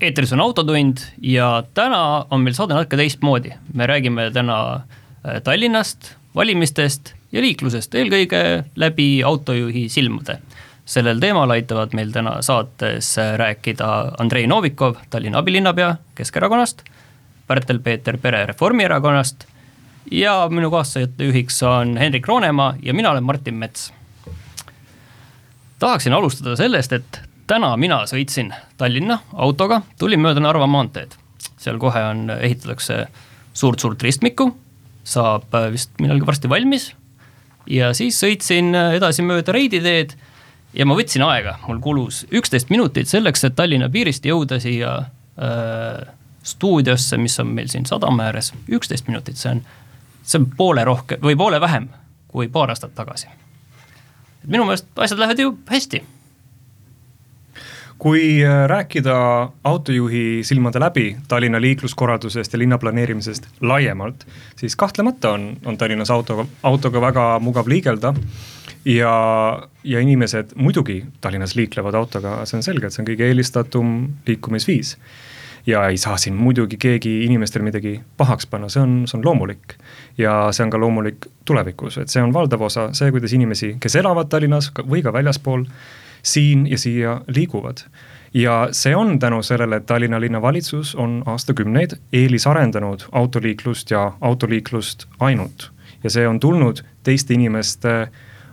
eetris on Autotund ja täna on meil saade natuke teistmoodi. me räägime täna äh, Tallinnast, valimistest ja liiklusest, eelkõige läbi autojuhi silmade. sellel teemal aitavad meil täna saates rääkida Andrei Novikov, Tallinna abilinnapea Keskerakonnast, Pärtel-Peeter Pere Reformierakonnast ja minu kaassajuhiks on Hendrik Roonemaa ja mina olen Martin Mets. tahaksin alustada sellest, et täna mina sõitsin Tallinna autoga, tulin mööda Narva maanteed. seal kohe on, ehitatakse suurt-suurt ristmikku, saab äh, vist millalgi varsti valmis. ja siis sõitsin äh, edasi mööda Reidi teed ja ma võtsin aega, mul kulus üksteist minutit selleks, et Tallinna piirist jõuda siia äh, stuudiosse, mis on meil siin sadama ääres, üksteist minutit, see on, see on poole rohkem või poole vähem kui paar aastat tagasi. minu meelest asjad lähevad ju hästi kui äh, rääkida autojuhi silmade läbi Tallinna liikluskorraldusest ja linnaplaneerimisest laiemalt, siis kahtlemata on, on Tallinnas autoga, autoga väga mugav liigelda. ja, ja inimesed muidugi Tallinnas liiklevad autoga, see on selge, et see on kõige eelistatum liikumisviis. ja ei saa siin muidugi keegi inimestele midagi pahaks panna, see on, see on loomulik. ja see on ka loomulik tulevikus, et see on valdav osa, see, kuidas inimesi, kes elavad Tallinnas või ka väljaspool siin ja siia liiguvad. ja see on tänu sellele, et Tallinna linnavalitsus on aastakümneid eelisarendanud autoliiklust ja autoliiklust ainult. ja see on tulnud teiste inimeste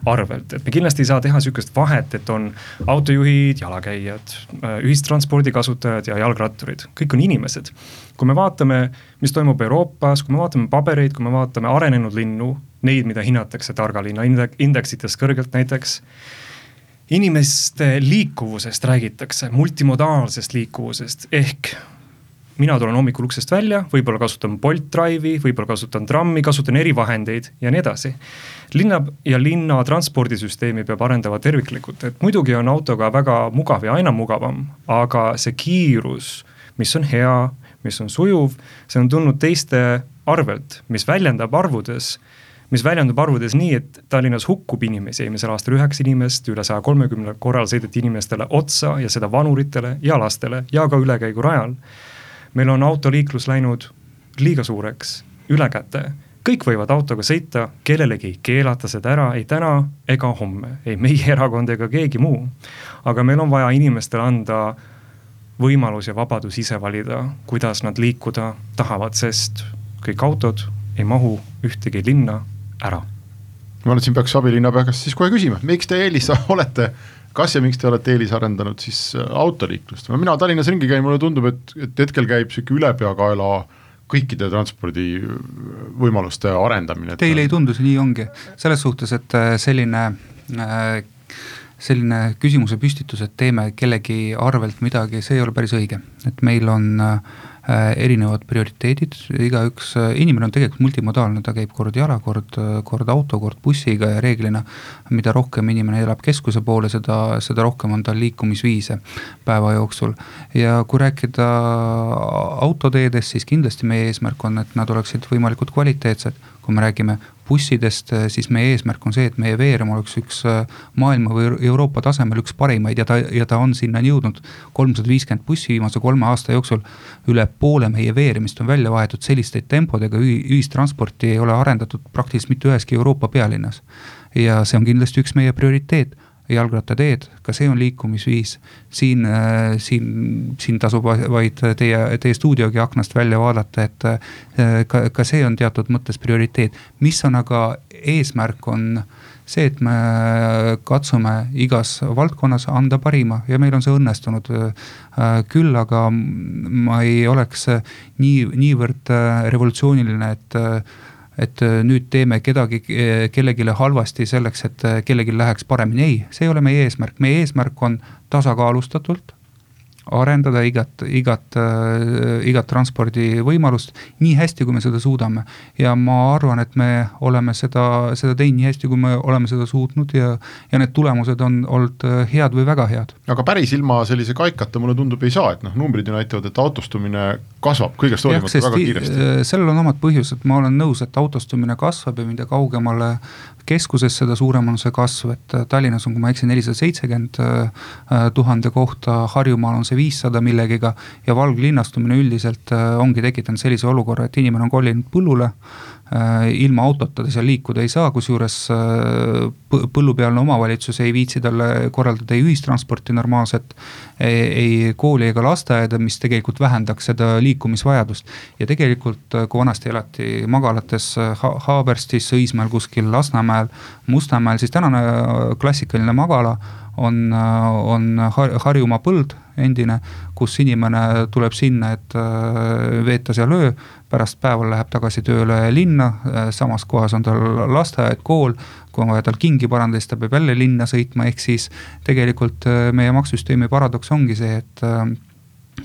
arvelt, et me kindlasti ei saa teha sihukest vahet, et on autojuhid, jalakäijad, ühistranspordi kasutajad ja jalgratturid, kõik on inimesed. kui me vaatame, mis toimub Euroopas, kui me vaatame pabereid, kui me vaatame arenenud linnu, neid, mida hinnatakse targa linna indeksites kõrgelt näiteks inimeste liikuvusest räägitakse, multimodaalsest liikuvusest ehk mina tulen hommikul uksest välja, võib-olla kasutan Bolt Drive'i, võib-olla kasutan trammi, kasutan erivahendeid ja nii edasi. linna ja linna transpordisüsteemi peab arendama terviklikult, et muidugi on autoga väga mugav ja aina mugavam, aga see kiirus, mis on hea, mis on sujuv, see on tulnud teiste arvelt, mis väljendab arvudes mis väljendub arvudes nii, et Tallinnas hukkub inimesi, eelmisel aastal üheksa inimest, üle saja kolmekümne korral sõideti inimestele otsa ja seda vanuritele ja lastele ja ka ülekäigurajal. meil on autoliiklus läinud liiga suureks, ülekäte kõik võivad autoga sõita, kellelegi ei keelata seda ära ei täna ega homme, ei meie erakond ega keegi muu. aga meil on vaja inimestele anda võimalus ja vabadus ise valida, kuidas nad liikuda tahavad, sest kõik autod ei mahu ühtegi linna ära. ma arvan, et siin peaks abilinnapea käest siis kohe küsima, miks te eelis olete, kas ja miks te olete eelisarendanud siis äh, autoliiklust, mina Tallinnas ringi käin, mulle tundub, et, et hetkel käib sihuke ülepeakaela kõikide transpordivõimaluste arendamine. Teile ei tundu, see nii ongi, selles suhtes, et äh, selline äh, selline küsimuse püstitus, et teeme kellegi arvelt midagi, see ei ole päris õige, et meil on äh, Äh, erinevad prioriteedid, igaüks, äh, inimene on tegelikult multimodaalne, ta käib kord jala, kord, äh, kord auto, kord bussiga ja reeglina mida rohkem inimene elab keskuse poole, seda, seda rohkem on tal liikumisviise päeva jooksul. ja kui rääkida autoteedest, siis kindlasti meie eesmärk on, et nad oleksid võimalikult kvaliteetsed, kui me räägime bussidest, eh, siis meie eesmärk on see, et meie veerem oleks üks eh, maailma või Euroopa tasemel üks parimaid ja ta, ja ta on sinnani jõudnud. kolmsada viiskümmend bussi viimase kolme aasta jooksul, üle poole meie veeremist on välja vahetud selliste tempodega, ühistransporti ei ole arendatud praktiliselt mitte üheski Euroopa pealinnas. ja see on kindlasti üks meie prioriteet jalgrattateed, ka see on liikumisviis. siin, äh, siin, siin tasub vaid teie, teie stuudiogi aknast välja vaadata, et äh, ka, ka see on teatud mõttes prioriteet. mis on aga eesmärk, on see, et me katsume igas valdkonnas anda parima ja meil on see õnnestunud. Äh, küll aga ma ei oleks nii, niivõrd revolutsiooniline, et et äh, nüüd teeme kedagi, äh, kellelegi halvasti selleks, et äh, kellelgi läheks paremini, ei, see ei ole meie eesmärk, meie eesmärk on tasakaalustatult arendada igat, igat äh,, igat transpordivõimalust nii hästi, kui me seda suudame. ja ma arvan, et me oleme seda, seda teinud nii hästi, kui me oleme seda suutnud ja, ja need tulemused on olnud äh, head või väga head. aga päris ilma sellise kaikata mulle tundub, ei saa, et noh, numbrid ju näitavad, et autostumine kasvab kõigest hoolimata väga kiiresti. Äh, sellel on omad põhjused, ma olen nõus, et autostumine kasvab ja mida kaugemale keskuses, seda suurem on see kasv, et Tallinnas on, kui ma ei eksi, nelisada seitsekümmend tuhande kohta, Harjumaal on see viissada millegiga. ja valglinnastumine üldiselt äh, ongi tekitanud sellise olukorra, et inimene on kolinud põllule Äh, ilma autota ta seal liikuda ei saa, kusjuures äh, põllupealne omavalitsus ei viitsi talle korraldada ei ühistransporti normaalset, ei kooli ega lasteaeda, mis tegelikult vähendaks seda liikumisvajadust. ja tegelikult, äh, kui vanasti elati magalates ha Haaberstis, Õismäel kuskil Lasnamäel, Mustamäel, siis tänane klassikaline magala on, on Harjumaa põld endine, kus inimene tuleb sinna, et veeta seal öö pärast päeval läheb tagasi tööle linna, äh, samas kohas on tal lasteaed, kool. kui on vaja tal kingi parandada, siis ta peab jälle linna sõitma, ehk siis tegelikult äh, meie maksusüsteemi paradoks ongi see, et äh,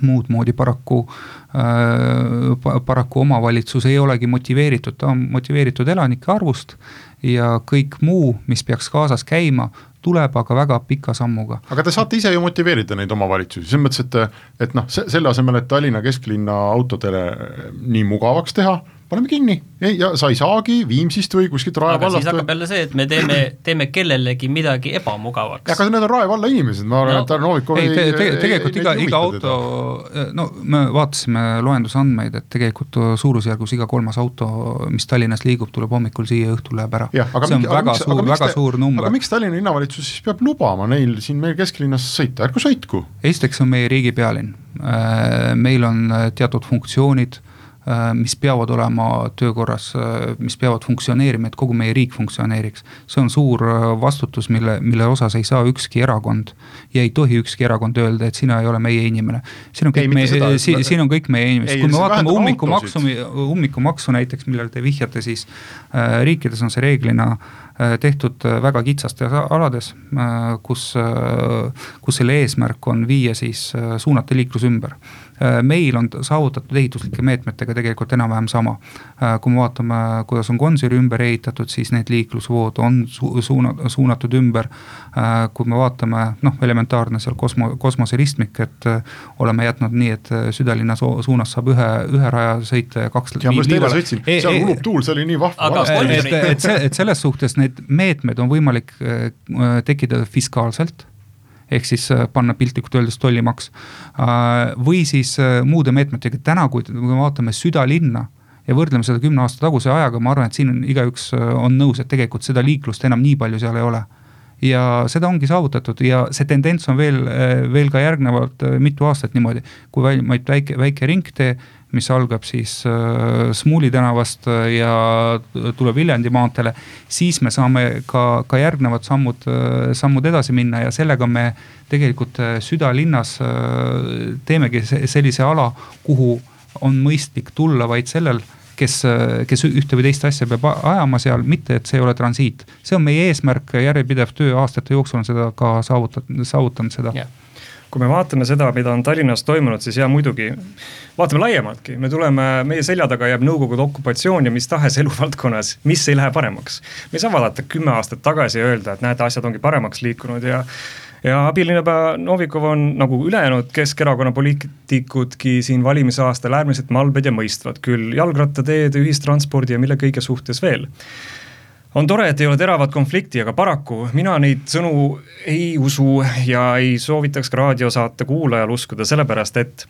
muud moodi paraku äh,, paraku omavalitsus ei olegi motiveeritud, ta on motiveeritud elanike arvust. ja kõik muu, mis peaks kaasas käima, tuleb aga väga pika sammuga. aga te saate ise ju motiveerida neid omavalitsusi, selles mõttes, et, et noh, selle asemel, et Tallinna kesklinna autodele nii mugavaks teha paneme kinni ja sa ei saagi Viimsist või kuskilt Rae aga vallast. siis hakkab jälle see, et me teeme, teeme kellelegi midagi ebamugavaks. aga need on Rae valla inimesed, ma arvan no., et härra Novikov ei, ei te, te, tegelikult ei, iga, iga auto, no me vaatasime loendusandmeid, et tegelikult suurusjärgus iga kolmas auto, mis Tallinnas liigub, tuleb hommikul siia, õhtul läheb ära. see on mingi, väga miks, suur, väga te, suur number. aga miks Tallinna linnavalitsus siis peab lubama neil siin meil kesklinnas sõita, ärgu sõitku. esiteks on meie riigi pealinn, äh, meil on teatud funktsioonid Äh, mis peavad olema töökorras, äh, mis peavad funktsioneerima, et kogu meie riik funktsioneeriks. see on suur äh, vastutus, mille, mille osas ei saa ükski erakond ja ei tohi ükski erakond öelda, et sina ei ole meie inimene. siin on kõik ei, meie, siin, siin on kõik meie inimesed, kui me vaatame ummikumaksu, ummikumaksu näiteks, millele te vihjate, siis äh, riikides on see reeglina äh, tehtud väga kitsastes alades, kus, kus selle eesmärk on viia siis, suunata liiklus ümber Äh, meil on saavutatud ehituslike meetmetega tegelikult enam-vähem sama. Äh, kui me vaatame, kuidas on Gonsiori ümber ehitatud, siis need liiklusvood on su suuna-, suunatud ümber. Äh, kui me vaatame, noh, elementaarne seal kosmo, kosmoseristmik, et oleme jätnud nii, et südalinna suunas saab ühe, ühe raja sõita ja kaks. ja ma just eile sõitsin, e, seal ulub tuul, see oli nii vahva. et, et, et selles suhtes need meetmed on võimalik tekitada fiskaalselt ehk siis äh, panna piltlikult öeldes tollimaks. Äh, või siis äh, muude meetmetega, täna, kui me vaatame südalinna ja võrdleme seda kümne aasta taguse ajaga, ma arvan, et siin on igaüks on nõus, et tegelikult seda liiklust enam nii palju seal ei ole ja seda ongi saavutatud ja see tendents on veel, veel ka järgnevalt mitu aastat niimoodi, kui vaid väike, väike ringtee mis algab siis äh, Smuuli tänavast äh, ja tuleb Viljandi maanteele. siis me saame ka, ka järgnevad sammud, äh, sammud edasi minna ja sellega me tegelikult südalinnas teemegi sellise ala, kuhu on mõistlik tulla vaid sellel kes, kes ühte või teist asja peab ajama seal, mitte et see ei ole transiit. see on meie eesmärk, järjepidev töö aastate jooksul on seda ka saavutanud, saavutanud seda yeah kui me vaatame seda, mida on Tallinnas toimunud, siis jaa muidugi, vaatame laiemaltki, me tuleme, meie selja taga jääb Nõukogude okupatsioon ja mis tahes eluvaldkonnas, mis ei lähe paremaks. me ei saa vaadata kümme aastat tagasi ja öelda, et näete, asjad ongi paremaks liikunud ja ja abilinnapea Novikov on nagu ülejäänud Keskerakonna poliitikudki siin valimisaastal äärmiselt malbed ja mõistvad. Küll jalgrattateede, ühistranspordi ja mille kõige suhtes veel. On tore, et ei ole teravat konflikti, aga paraku mina neid sõnu ei usu ja ei soovitaks raadiosaate kuulajal uskuda, sellepärast et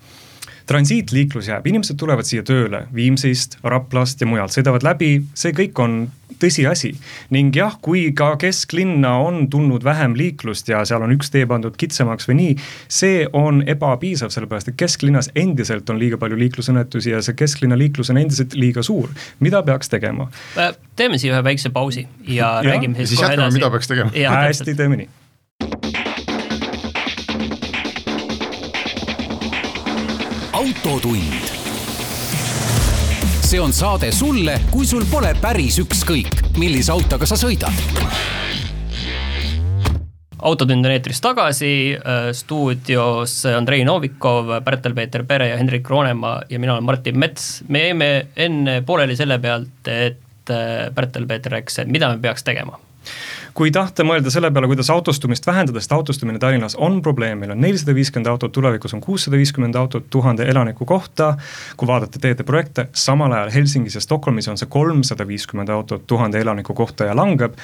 transiitliiklus jääb, inimesed tulevad siia tööle Viimsist, Raplast ja mujalt, sõidavad läbi, see kõik on tõsiasi. ning jah, kui ka kesklinna on tulnud vähem liiklust ja seal on üks tee pandud kitsamaks või nii, see on ebapiisav, sellepärast et kesklinnas endiselt on liiga palju liiklusõnnetusi ja see kesklinna liiklus on endiselt liiga suur. mida peaks tegema? Äh, teeme siia ühe väikse pausi ja, ja räägime siis kohe edasi. mida peaks tegema? hästi, teeme nii autotund. see on saade sulle, kui sul pole päris ükskõik, millise autoga sa sõidad autotund on eetris tagasi, stuudios Andrei Novikov, Pärtel-Peeter Pere ja Hendrik Roonemaa ja mina olen Martin Mets. me jäime enne pooleli selle pealt, et Pärtel-Peeter rääkis, et mida me peaks tegema kui tahta mõelda selle peale, kuidas autostumist vähendada, sest autostumine Tallinnas on probleem, meil on nelisada viiskümmend autot, tulevikus on kuussada viiskümmend autot tuhande elaniku kohta. kui vaadata teede projekte, samal ajal Helsingis ja Stockholmis on see kolmsada viiskümmend autot tuhande elaniku kohta ja langeb.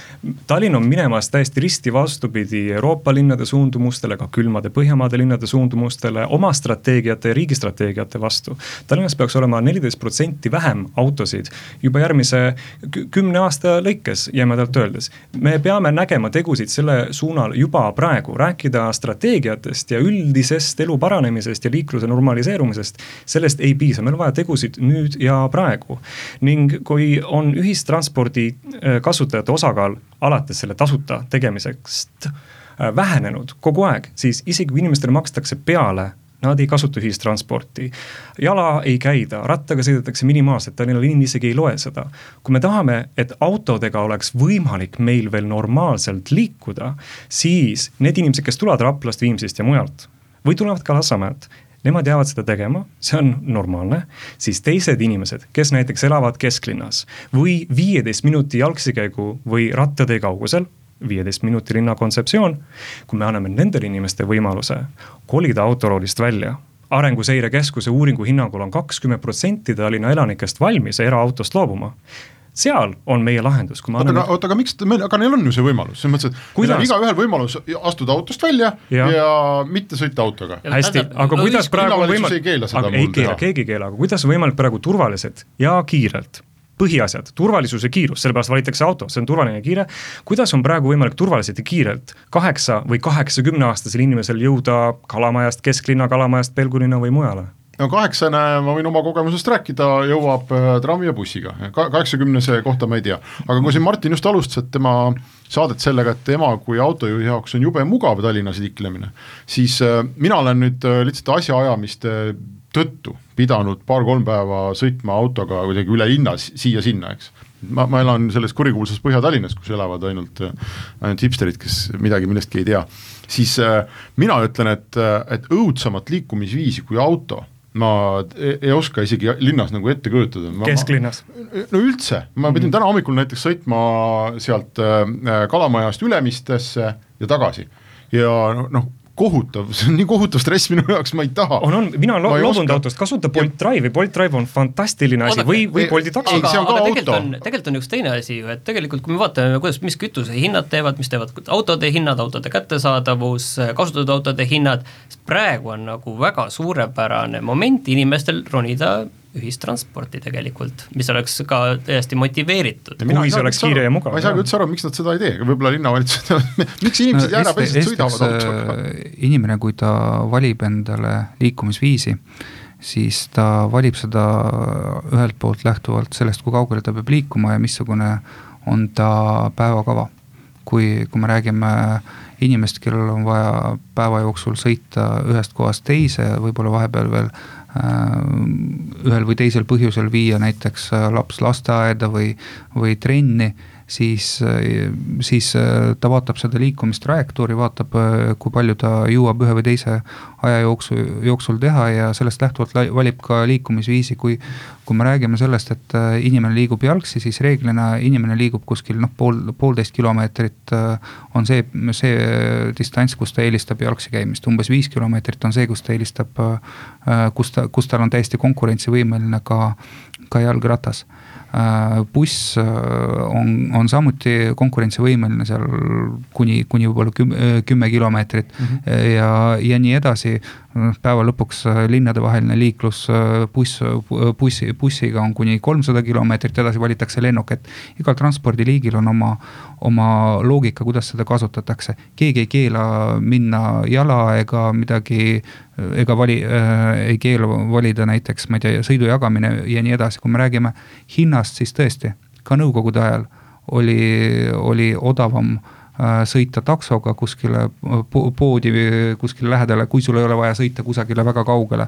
Tallinn on minemas täiesti risti vastupidi Euroopa linnade suundumustele, ka külmade Põhjamaade linnade suundumustele, oma strateegiate ja riigi strateegiate vastu. Tallinnas peaks olema neliteist protsenti vähem autosid juba järgmise kümne aasta lõikes jämedalt öeldes. me peame peame nägema tegusid selle suunal juba praegu, rääkida strateegiatest ja üldisest elu paranemisest ja liikluse normaliseerumisest. sellest ei piisa, meil on vaja tegusid nüüd ja praegu. ning kui on ühistranspordi äh, kasutajate osakaal alates selle tasuta tegemisest äh, vähenenud kogu aeg, siis isegi kui inimestele makstakse peale Nad ei kasuta ühistransporti, jala ei käida, rattaga sõidetakse minimaalselt, Tallinna linn isegi ei loe seda. kui me tahame, et autodega oleks võimalik meil veel normaalselt liikuda, siis need inimesed, kes tulevad Raplast, Viimsist ja mujalt või tulevad ka Lasnamäelt, nemad jäävad seda tegema, see on normaalne, siis teised inimesed, kes näiteks elavad kesklinnas või viieteist minuti jalgsikäigu või rattatee kaugusel viieteist minuti linna kontseptsioon. kui me anname nendele inimestele võimaluse kolida autoroolist välja arenguseire Keskuse uuringu hinnangul on kakskümmend protsenti Tallinna elanikest valmis eraautost loobuma seal on meie lahendus, kui me anname. oota, aga miks, aga neil on ju see võimalus, selles mõttes, et neil on igaühel võimalus astuda autost välja ja, ja mitte sõita autoga. hästi, aga kuidas praegu võimalik, aga ei keela, keegi ei keela, aga kuidas on võimalik praegu turvaliselt ja kiirelt põhiasjad, turvalisus ja kiirus, sellepärast valitakse auto, see on turvaline ja kiire. kuidas on praegu võimalik turvaliselt ja kiirelt kaheksa või kaheksakümne aastasel inimesel jõuda Kalamajast, kesklinna Kalamajast Pelgulinna või mujale? no kaheksane, ma võin oma kogemusest rääkida, jõuab äh, trammi ja bussiga, kaheksakümnese kohta ma ei tea. aga kui siin Martin just alustas, et tema saadet sellega, et tema kui autojuhi jaoks on jube mugav Tallinnas liiklemine, siis äh, mina olen nüüd äh, lihtsalt asjaajamiste tõttu pidanud paar-kolm päeva sõitma autoga kuidagi üle linna siia-sinna, eks. ma, ma elan selles kurikuulsas Põhja-Tallinnas, kus elavad ainult, ainult hipsterid, kes midagi millestki ei tea. siis äh, mina ütlen, et, et õudsemat liikumisviisi kui auto ma ei, ei oska isegi linnas nagu ette kujutada. kesklinnas? no üldse, ma pidin mm -hmm. täna hommikul näiteks sõitma sealt äh, Kalamajast Ülemistesse ja tagasi ja noh, kohutav, see on nii kohutav stress minu jaoks, ma ei taha. on, on, mina olen loobunud autost, kasuta Bolt Drive'i, Bolt Drive on fantastiline asi. Või, või Bolti taksi. aga, aga tegelikult on, tegelikult on üks teine asi ju, et tegelikult kui me vaatame, kuidas, mis kütusehinnad teevad, mis teevad autode hinnad, autode kättesaadavus, kasutatud autode hinnad, praegu on nagu väga suurepärane moment inimestel ronida ühistransporti tegelikult, mis oleks ka täiesti motiveeritud. kui see oleks kiire ja mugav. ma ei saagi üldse aru, miks nad seda ei tee, võib-olla linnavalitsused miks inimesed no, jäärapäiselt sõidavad autoga? Äh, inimene, kui ta valib endale liikumisviisi, siis ta valib seda ühelt poolt lähtuvalt sellest, kui kaugele ta peab liikuma ja missugune on ta päevakava. kui, kui me räägime inimest, kellel on vaja päeva jooksul sõita ühest kohast teise, võib-olla vahepeal veel ühel või teisel põhjusel viia näiteks äh, laps lasteaeda või, või trenni siis, siis äh, ta vaatab seda liikumistrajektoori, vaatab, äh, kui palju ta jõuab ühe või teise aja jooksul, jooksul teha ja sellest lähtuvalt valib ka liikumisviisi, kui. kui me räägime sellest, et inimene liigub jalgsi, siis reeglina inimene liigub kuskil noh, pool, poolteist kilomeetrit on see, see distants, kus ta eelistab jalgsi käimist, umbes viis kilomeetrit on see, kus ta eelistab, kus ta, kus tal on täiesti konkurentsivõimeline ka, ka jalgratas buss äh, on, on samuti konkurentsivõimeline seal kuni, kuni võib-olla kümme, kümme kilomeetrit mm -hmm. ja, ja nii edasi päeva lõpuks äh, linnadevaheline liiklus äh, buss, bussi, bussiga on kuni kolmsada kilomeetrit, edasi valitakse lennuk, et igal transpordiliigil on oma, oma loogika, kuidas seda kasutatakse. keegi ei keela minna jala ega midagi, ega vali äh,, ei keela valida näiteks, ma ei tea, sõidu jagamine ja nii edasi, kui me räägime hinnast, siis tõesti, ka nõukogude ajal oli, oli odavam äh, Äh, sõita taksoga kuskile äh, poodi kuskile lähedale, kui sul ei ole vaja sõita kusagile väga kaugele.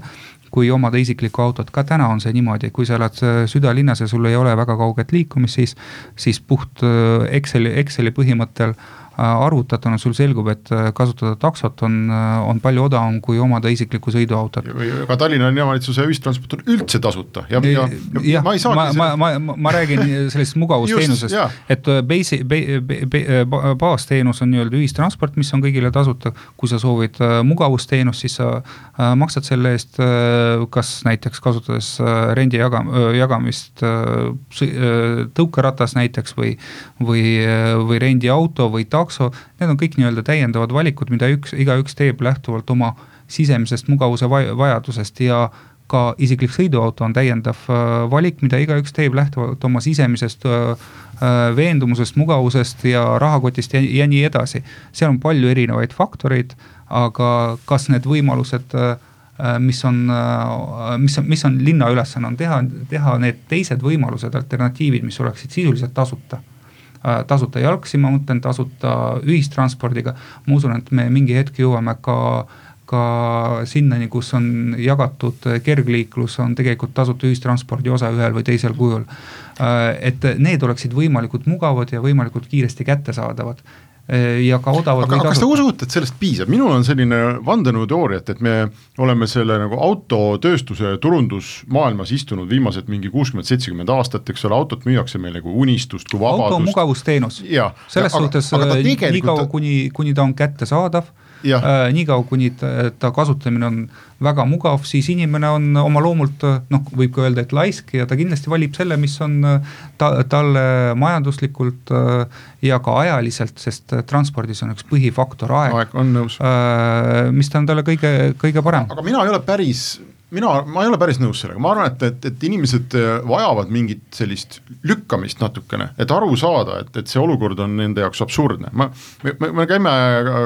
kui omada isiklikku autot, ka täna on see niimoodi, kui sa elad äh, südalinnas ja sul ei ole väga kauget liikumist, siis, siis puht Exceli, Exceli põhimõttel arvutatuna sul selgub, et kasutada taksot on, on palju odavam kui omada isiklikku sõiduautot. ka Tallinna linnavalitsuse ühistransport on üldse tasuta. Ja, ja, ja, ja ma ei saagi ma, ma, ma, ma räägin sellest mugavusteenusest, et basic, baasteenus on nii-öelda ühistransport, mis on kõigile tasuta, kui sa soovid mugavusteenust, siis sa maksad selle eest kas näiteks kasutades rendi jaga-, jagamist tõukeratas näiteks või, või, või rendiauto või takso, need on kõik nii-öelda täiendavad valikud, mida üks, igaüks teeb lähtuvalt oma sisemisest mugavuse vajadusest ja ka isiklik sõiduauto on täiendav äh, valik, mida igaüks teeb lähtuvalt oma sisemisest äh, äh, veendumusest, mugavusest ja rahakotist ja, ja nii edasi. seal on palju erinevaid faktoreid, aga kas need võimalused, mis on, mis on, mis on linna ülesanne, on teha, teha need teised võimalused, alternatiivid, mis oleksid sisuliselt tasuta tasuta jalgsi, ma mõtlen tasuta ühistranspordiga. ma usun, et me mingi hetk jõuame ka, ka sinnani, kus on jagatud kergliiklus, on tegelikult tasuta ühistranspordi osa ühel või teisel kujul. Äh, et need oleksid võimalikult mugavad ja võimalikult kiiresti kättesaadavad Äh, ja ka odavad aga kas te usute, et sellest piisab, minul on selline vandenõuteooria, et, et me oleme selle nagu autotööstuse turundusmaailmas istunud viimased mingi kuuskümmend, seitsekümmend aastat, eks ole, autot müüakse meile kui unistust, kui vabadust. auto mugavusteenus, selles ja, suhtes aga, aga äh, niikaua, kuni, kuni ta on kättesaadav äh,, niikaua kuni ta, ta kasutamine on väga mugav, siis inimene on oma loomult noh, võib ka öelda, et laisk ja ta kindlasti valib selle, mis on ta, talle majanduslikult äh, ja ka ajaliselt, sest transpordis on üks põhifaktor aeg. aeg, on nõus äh,. mis on talle kõige, kõige parem. aga mina ei ole päris mina, ma ei ole päris nõus sellega, ma arvan, et, et, et inimesed äh, vajavad mingit sellist lükkamist natukene, et aru saada, et, et see olukord on nende jaoks absurdne, ma, me, me käime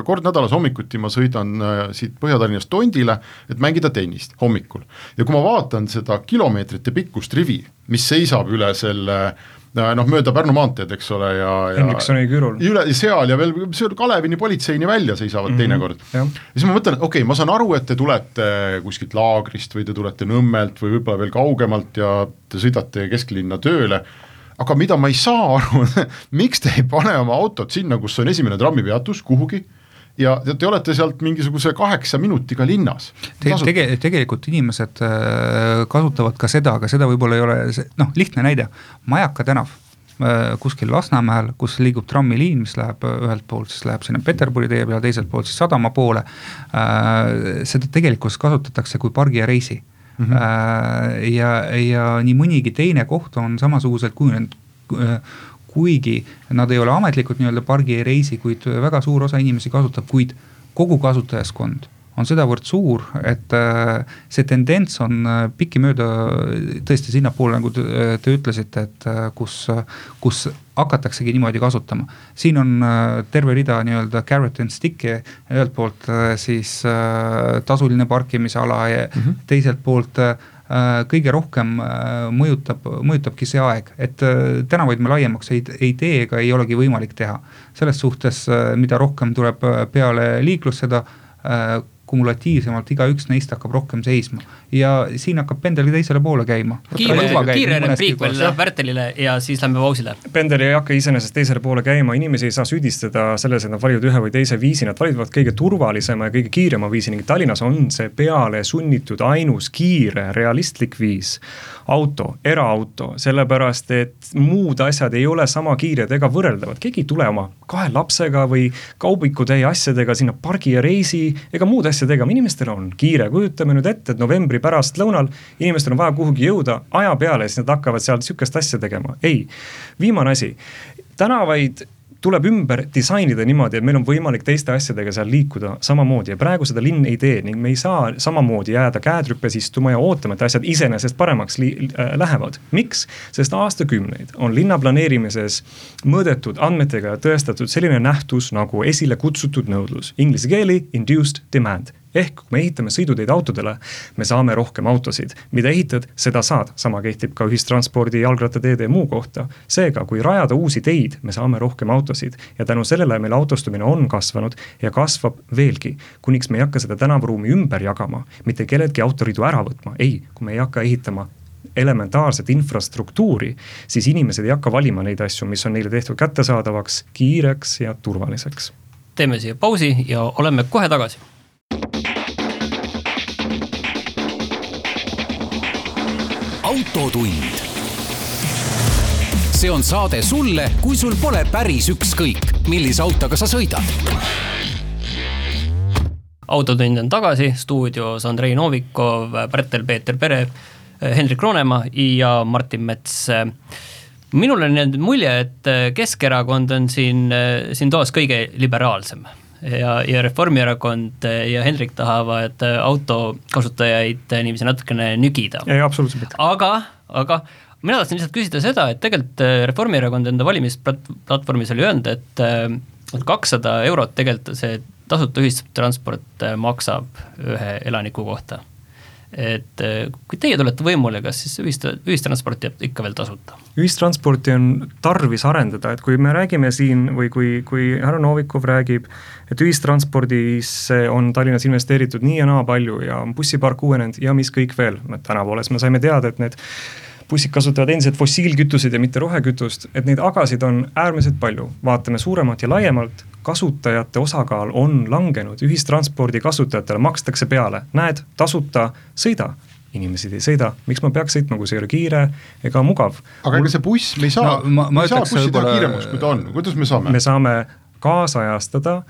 kord nädalas hommikuti, ma sõidan äh, siit Põhja-Tallinnast Tondile, et mängida tennist hommikul. ja kui ma vaatan seda kilomeetrite pikkust rivi, mis seisab üle selle äh, noh, mööda Pärnu maanteed, eks ole, ja, ja Henriksoni kürul. üle, seal ja veel seal Kalevini politseini välja seisavad mm -hmm. teinekord. ja siis ma mõtlen, okei okay,, ma saan aru, et te tulete kuskilt laagrist või te tulete Nõmmelt või võib-olla veel kaugemalt ja te sõidate kesklinna tööle, aga mida ma ei saa aru miks te ei pane oma autot sinna, kus on esimene trammipeatus kuhugi ja te olete sealt mingisuguse kaheksa minutiga linnas Te,. Tege, tegelikult inimesed äh, kasutavad ka seda, aga seda võib-olla ei ole, noh, lihtne näide, Majaka tänav äh, kuskil Lasnamäel, kus liigub trammiliin, mis läheb äh, ühelt poolt, siis läheb sinna Peterburi tee peale, teiselt poolt siis sadama poole. seda tegelikkuses kasutatakse kui pargi ja reisi mm. -hmm. ja, ja nii mõnigi teine koht on samasuguselt kujunenud kuigi nad ei ole ametlikult nii-öelda pargi ei reisi, kuid väga suur osa inimesi kasutab, kuid kogu kasutajaskond on sedavõrd suur, et äh, see tendents on äh, pikki-mööda tõesti sinnapoole, nagu te, te ütlesite, et äh, kus, kus hakataksegi niimoodi kasutama. siin on terve rida nii-öelda carrot and stick'i, ühelt poolt siis tasuline parkimisala ja mm -hmm. teiselt poolt Äh, kõige rohkem äh, mõjutab, mõjutabki see aeg, et äh, tänavaid me laiemaks ei, ei tee ega ei olegi võimalik teha. selles suhtes, mida rohkem tuleb peale liiklust, seda kumulatiivsemalt igaüks neist hakkab rohkem seisma ja siin hakkab pendel teisele poole käima. kiire, kiire repliik veel Pärtelile ja siis lähme pausile. pendel ei hakka iseenesest teisele poole käima, inimesi ei saa süüdistada selles, et nad valivad ühe või teise viisi, nad valivad kõige turvalisema ja kõige kiirema viisi ning Tallinnas on see peale sunnitud ainus kiire realistlik viis auto, eraauto, sellepärast et muud asjad ei ole sama kiired ega võrreldavad, keegi ei tule oma kahe lapsega või kaubikutäie asjadega sinna pargi ja reisi ega muud asja tegema, inimestel on kiire, kujutame nüüd ette, et novembri pärastlõunal inimestel on vaja kuhugi jõuda aja peale, siis nad hakkavad seal sihukest asja tegema, ei. viimane asi, tänavaid tuleb ümber disainida niimoodi, et meil on võimalik teiste asjadega seal liikuda samamoodi ja praegu seda linn ei tee ning me ei saa samamoodi jääda käed rüpes istuma ja ootama, et asjad iseenesest paremaks äh, lähevad. miks? sest aastakümneid on linna planeerimises mõõdetud andmetega tõestatud selline nähtus nagu esile kutsutud nõudlus, inglise keeli induced demand ehk kui me ehitame sõiduteid autodele, me saame rohkem autosid, mida ehitad, seda saad, sama kehtib ka ühistranspordi, jalgrattateede ja muu kohta. seega, kui rajada uusi teid, me saame rohkem autosid ja tänu sellele meil autostumine on kasvanud ja kasvab veelgi. kuniks me ei hakka seda tänavaruumi ümber jagama, mitte kelleltki autoriidu ära võtma, ei, kui me ei hakka ehitama elementaarset infrastruktuuri, siis inimesed ei hakka valima neid asju, mis on neile tehtud kättesaadavaks, kiireks ja turvaliseks. teeme siia pausi ja oleme kohe tagasi autotund. see on saade sulle, kui sul pole päris ükskõik, millise autoga sa sõidad. autotund on tagasi, stuudios Andrei Novikov, Pärtel-Peeter Pere, Hendrik Roonemaa ja Martin Mets minul on jäänud mulje, et Keskerakond on siin, siin toas kõige liberaalsem ja, ja Reformierakond ja Hendrik tahavad auto kasutajaid niiviisi natukene nügida. ei, absoluutselt mitte. aga, aga mina tahtsin lihtsalt küsida seda, et tegelikult Reformierakond enda valimisplatvormis oli öelnud, et kakssada eurot tegelikult see tasuta ühistransport maksab ühe elaniku kohta et äh, kui teie tulete võimule, kas siis ühist-, ühistransport jääb ikka veel tasuta? ühistransporti on tarvis arendada, et kui me räägime siin või kui, kui härra Novikov räägib, et ühistranspordisse on Tallinnas investeeritud nii ja naa palju ja bussipark uuenenud ja mis kõik veel, tänavu alles me saime teada, et need bussid kasutavad endiselt fossiilkütuseid ja mitte rohekütust, et neid agasid on äärmiselt palju, vaatame suuremalt ja laiemalt, kasutajate osakaal on langenud, ühistranspordi kasutajatele makstakse peale, näed, tasuta, sõida. Inimesed ei sõida, miks ma peaks sõitma, kui see ei ole kiire ega mugav. aga ega see buss, me ei saa. No,, me, ei saa bussi teha kiiremaks, kui ta on, kuidas me saame? me saame kaasajastada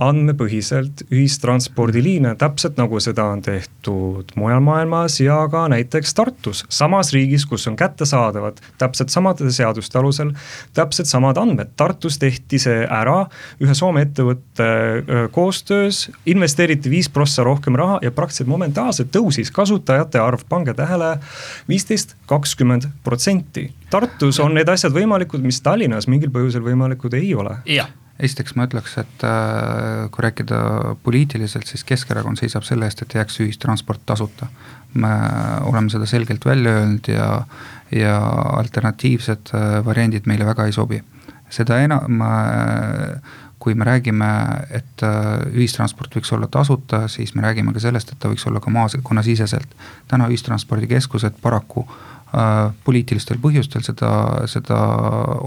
andmepõhiselt ühistranspordiliine, täpselt nagu seda on tehtud mujal maailmas ja ka näiteks Tartus, samas riigis, kus on kättesaadavad täpselt samade seaduste alusel, täpselt samad andmed. Tartus tehti see ära ühe Soome ettevõtte koostöös, investeeriti viis prossa rohkem raha ja praktiliselt momentaalselt tõusis kasutajate arv, pange tähele, viisteist, kakskümmend protsenti. Tartus on need asjad võimalikud, mis Tallinnas mingil põhjusel võimalikud ei ole. jah esiteks ma ütleks, et äh, kui rääkida poliitiliselt, siis Keskerakond seisab selle eest, et jääks ühistransport tasuta. me oleme seda selgelt välja öelnud ja, ja alternatiivsed äh, variandid meile väga ei sobi. seda enam, kui me räägime, et äh, ühistransport võiks olla tasuta, siis me räägime ka sellest, et ta võiks olla ka maakonnasiseselt. täna ühistranspordikeskused paraku äh, Äh, poliitilistel põhjustel seda, seda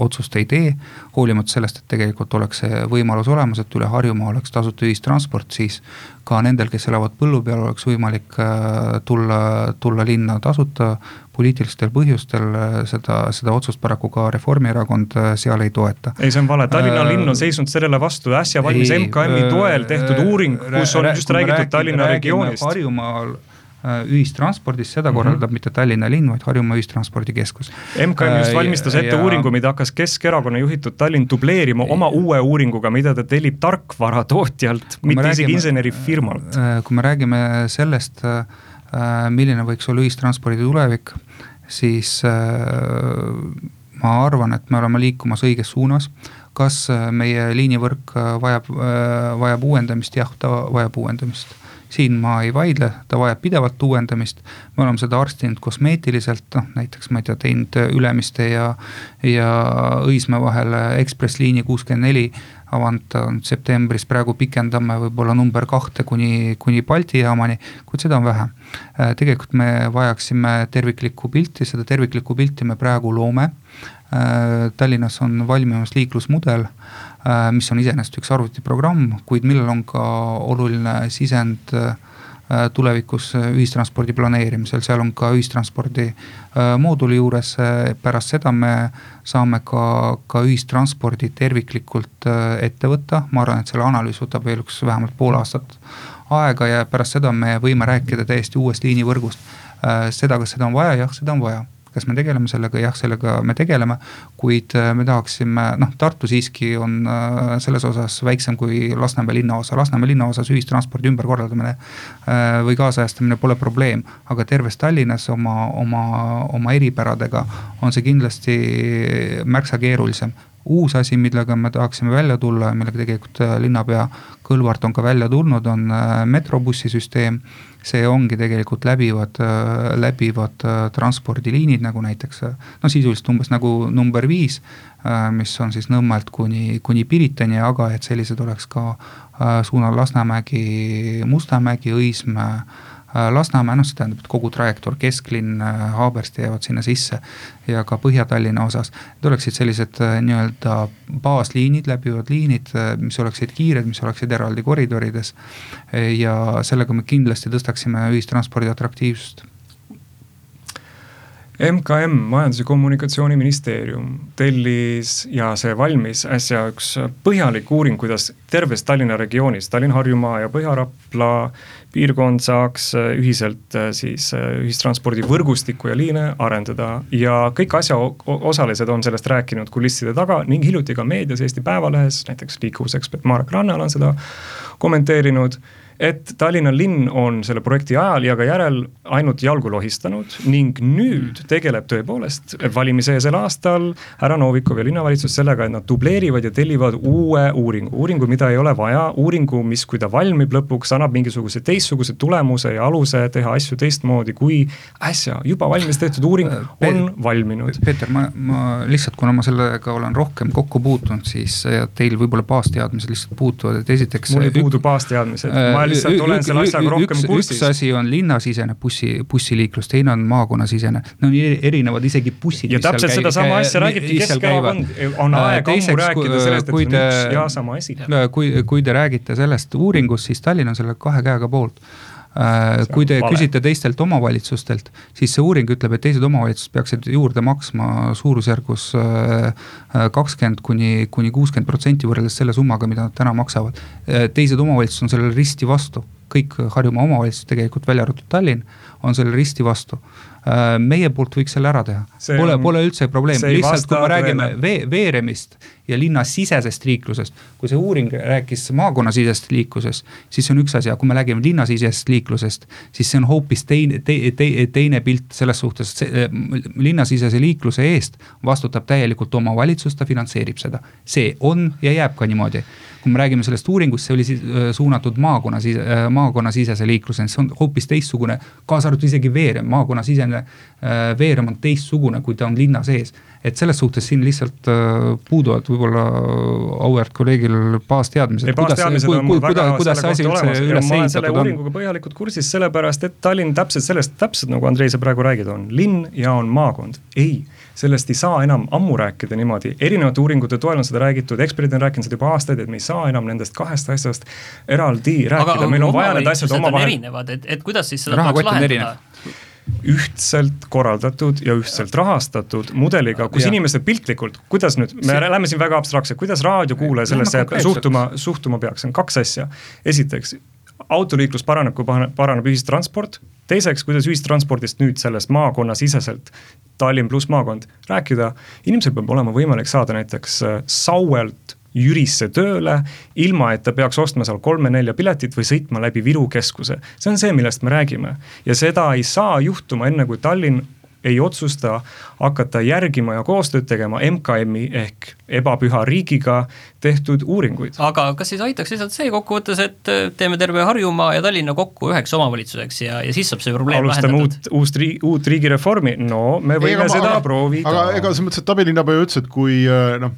otsust ei tee. hoolimata sellest, et tegelikult oleks see võimalus olemas, et üle Harjumaa oleks tasuta ühistransport, siis ka nendel, kes elavad põllu peal, oleks võimalik äh, tulla, tulla linna tasuta. poliitilistel põhjustel äh, seda, seda otsust paraku ka Reformierakond seal ei toeta. ei, see on vale, Tallinna äh, linn on seisnud sellele vastu, äsja valmis MKM-i toel tehtud uuring, kus on just räägitud Tallinna regioonist. Harjumaal Äh, ühistranspordis, seda mm -hmm. korraldab mitte Tallinna linn, vaid Harjumaa Ühistranspordikeskus. MKM just äh, valmistas ette ja... uuringu, mida hakkas Keskerakonna juhitud Tallinn dubleerima oma uue uuringuga, mida ta tellib tarkvaratootjalt, mitte isegi insenerifirmalt. Äh, kui me räägime sellest, milline võiks olla ühistranspordi tulevik, siis ma arvan, et me oleme liikumas õiges suunas kas meie liinivõrk vajab, vajab uuendamist, jah, ta vajab uuendamist siin ma ei vaidle, ta vajab pidevalt uuendamist. me oleme seda arstinud kosmeetiliselt, noh näiteks ma ei tea, teinud Ülemiste ja, ja Õismäe vahele ekspressliini kuuskümmend neli avanud septembris, praegu pikendame võib-olla number kahte kuni, kuni Balti jaamani, kuid seda on vähe. Äh, tegelikult me vajaksime terviklikku pilti, seda terviklikku pilti me praegu loome. Äh, Tallinnas on valmimas liiklusmudel Äh, mis on iseenesest üks arvutiprogramm, kuid millel on ka oluline sisend äh, tulevikus ühistranspordi planeerimisel, seal on ka ühistranspordi mooduli juures, pärast seda me saame ka, ka ühistranspordi terviklikult ette võtta, ma arvan, et selle analüüs võtab veel üks vähemalt pool aastat aega ja pärast seda me võime rääkida täiesti uuest liinivõrgust. seda, kas seda on vaja, jah, seda on vaja kas me tegeleme sellega, jah, sellega me tegeleme. kuid äh, me tahaksime, noh, Tartu siiski on äh, selles osas väiksem kui Lasnamäe linnaosa, Lasnamäe linnaosas ühistranspordi ümberkorraldamine äh, või kaasajastamine pole probleem. aga terves Tallinnas oma, oma, oma eripäradega on see kindlasti märksa keerulisem uus asi, millega me tahaksime välja tulla ja millega tegelikult linnapea Kõlvart on ka välja tulnud, on metrobussisüsteem see ongi tegelikult läbivad, läbivad äh, transpordiliinid, nagu näiteks äh, no sisuliselt umbes nagu number viis, äh, mis on siis Nõmmelt kuni, kuni Piritani, aga et sellised oleks ka suunal Lasnamägi, Mustamägi, Õismäe Lasnamäe, noh see tähendab, et kogu trajektoor, kesklinn, Haabersti jäävad sinna sisse ja ka Põhja-Tallinna osas. Need oleksid sellised nii-öelda baasliinid, läbivad liinid, mis oleksid kiired, mis oleksid eraldi koridorides. ja sellega me kindlasti tõstaksime ühistranspordi atraktiivsust MKM, Majandus- ja Kommunikatsiooniministeerium tellis ja see valmis äsja üks põhjalik uuring, kuidas terves Tallinna regioonis, Tallinn-Harjumaa ja Põhja-Rapla piirkond saaks ühiselt siis ühistranspordivõrgustikku ja liine arendada. ja kõik asjaosalised on sellest rääkinud kulisside taga ning hiljuti ka meedias Eesti Päevalehes, näiteks liikuvusekspert Marek Rannal on seda kommenteerinud et Tallinna linn on selle projekti ajal ja ka järel ainult jalgu lohistanud ning nüüd tegeleb tõepoolest valimiseelsel aastal härra Novikov ja linnavalitsus sellega, et nad dubleerivad ja tellivad uue uuringu, uuringu, mida ei ole vaja, uuringu, mis, kui ta valmib lõpuks, annab mingisuguse teistsuguse tulemuse ja aluse teha asju teistmoodi, kui äsja juba valmis tehtud uuring on valminud. Peeter, ma, ma lihtsalt, kuna ma sellega olen rohkem kokku puutunud, siis teil võib-olla baasteadmised lihtsalt puutuvad, et esiteks. mul ei puudu baasteadmised äh, ma lihtsalt olen selle asjaga rohkem kursis. üks asi on linnasisene bussi, bussiliiklus, teine on maakonnasisene, no nii erinevad isegi bussid. ja täpselt sedasama asja räägibki Keskerakond, on äh, aeg ammu rääkida sellest, et see on üks ja sama asi. kui, kui te räägite sellest uuringust, siis Tallinn on selle kahe käega poolt Äh, kui te vale. küsite teistelt omavalitsustelt, siis see uuring ütleb, et teised omavalitsused peaksid juurde maksma suurusjärgus äh, äh, kakskümmend kuni, kuni kuuskümmend protsenti võrreldes selle summaga, mida nad täna maksavad. teised omavalitsused on sellele risti vastu, kõik Harjumaa omavalitsused tegelikult, välja arvatud Tallinn, on sellele risti vastu. Äh, meie poolt võiks selle ära teha, pole, pole üldse probleem, lihtsalt kui me räägime vee, veeremist ja linnasisesest liiklusest. kui see uuring rääkis maakonnasisesest liiklusest, siis see on üks asi, aga kui me räägime linnasisesest liiklusest, siis see on hoopis teine te,, te, teine pilt selles suhtes, äh, linnasisese liikluse eest vastutab täielikult omavalitsus, ta finantseerib seda. see on ja jääb ka niimoodi kui me räägime sellest uuringust, see oli siis äh, suunatud maakonnasise, äh, maakonnasisese liikluseni, see on hoopis teistsugune, kaasa arvatud isegi veerem, maakonnasisene veerem on teistsugune, kui ta on linna sees. et selles suhtes siin lihtsalt puuduvad võib-olla auväärt kolleegil baasteadmised. on mul väga kuidas selle kohta olemas. ja ma olen selle uuringuga põhjalikult kursis, sellepärast et Tallinn täpselt sellest, täpselt nagu Andrei, sa praegu räägid, on. Linn ja on maakond, ei sellest ei saa enam ammu rääkida niimoodi, erinevate uuringute toel on seda räägitud, eksperdid on rääkinud seda juba aastaid, et me ei saa enam nendest kahest asjast eraldi rääkida, meil on vaja need asjad omavahel. erinevad, et, et kuidas siis seda tahaks lahendada? Ühtselt korraldatud ja ühtselt rahastatud mudeliga, kus ja. inimesed piltlikult, kuidas nüüd, me See... lähme siin väga abstraktsed, kuidas raadiokuulaja sellesse suhtuma, suhtuma peaks, on kaks asja. esiteks, autoliiklus paraneb, kui paraneb ühistransport, teiseks, kuidas ühistranspordist nüüd sellest maakonnasiseselt, Tallinn pluss maakond, rääkida, inimesel peab olema võimalik saada näiteks äh, Sauelt Jürisse tööle, ilma et ta peaks ostma seal kolme-nelja piletit või sõitma läbi Viru keskuse. see on see, millest me räägime ja seda ei saa juhtuma enne, kui Tallinn ei otsusta hakata järgima ja koostööd tegema MKM-i ehk ebapüha riigiga tehtud uuringuid. aga kas siis aitaks lihtsalt see kokkuvõttes, et äh, teeme terve Harjumaa ja Tallinna kokku üheks omavalitsuseks ja, ja siis saab see probleem alustame lahendatud? uut, uust riigi, uut riigireformi, no me võime ei, seda aga, proovida. aga ega selles mõttes, et abilinnapea ütles, et kui äh, noh,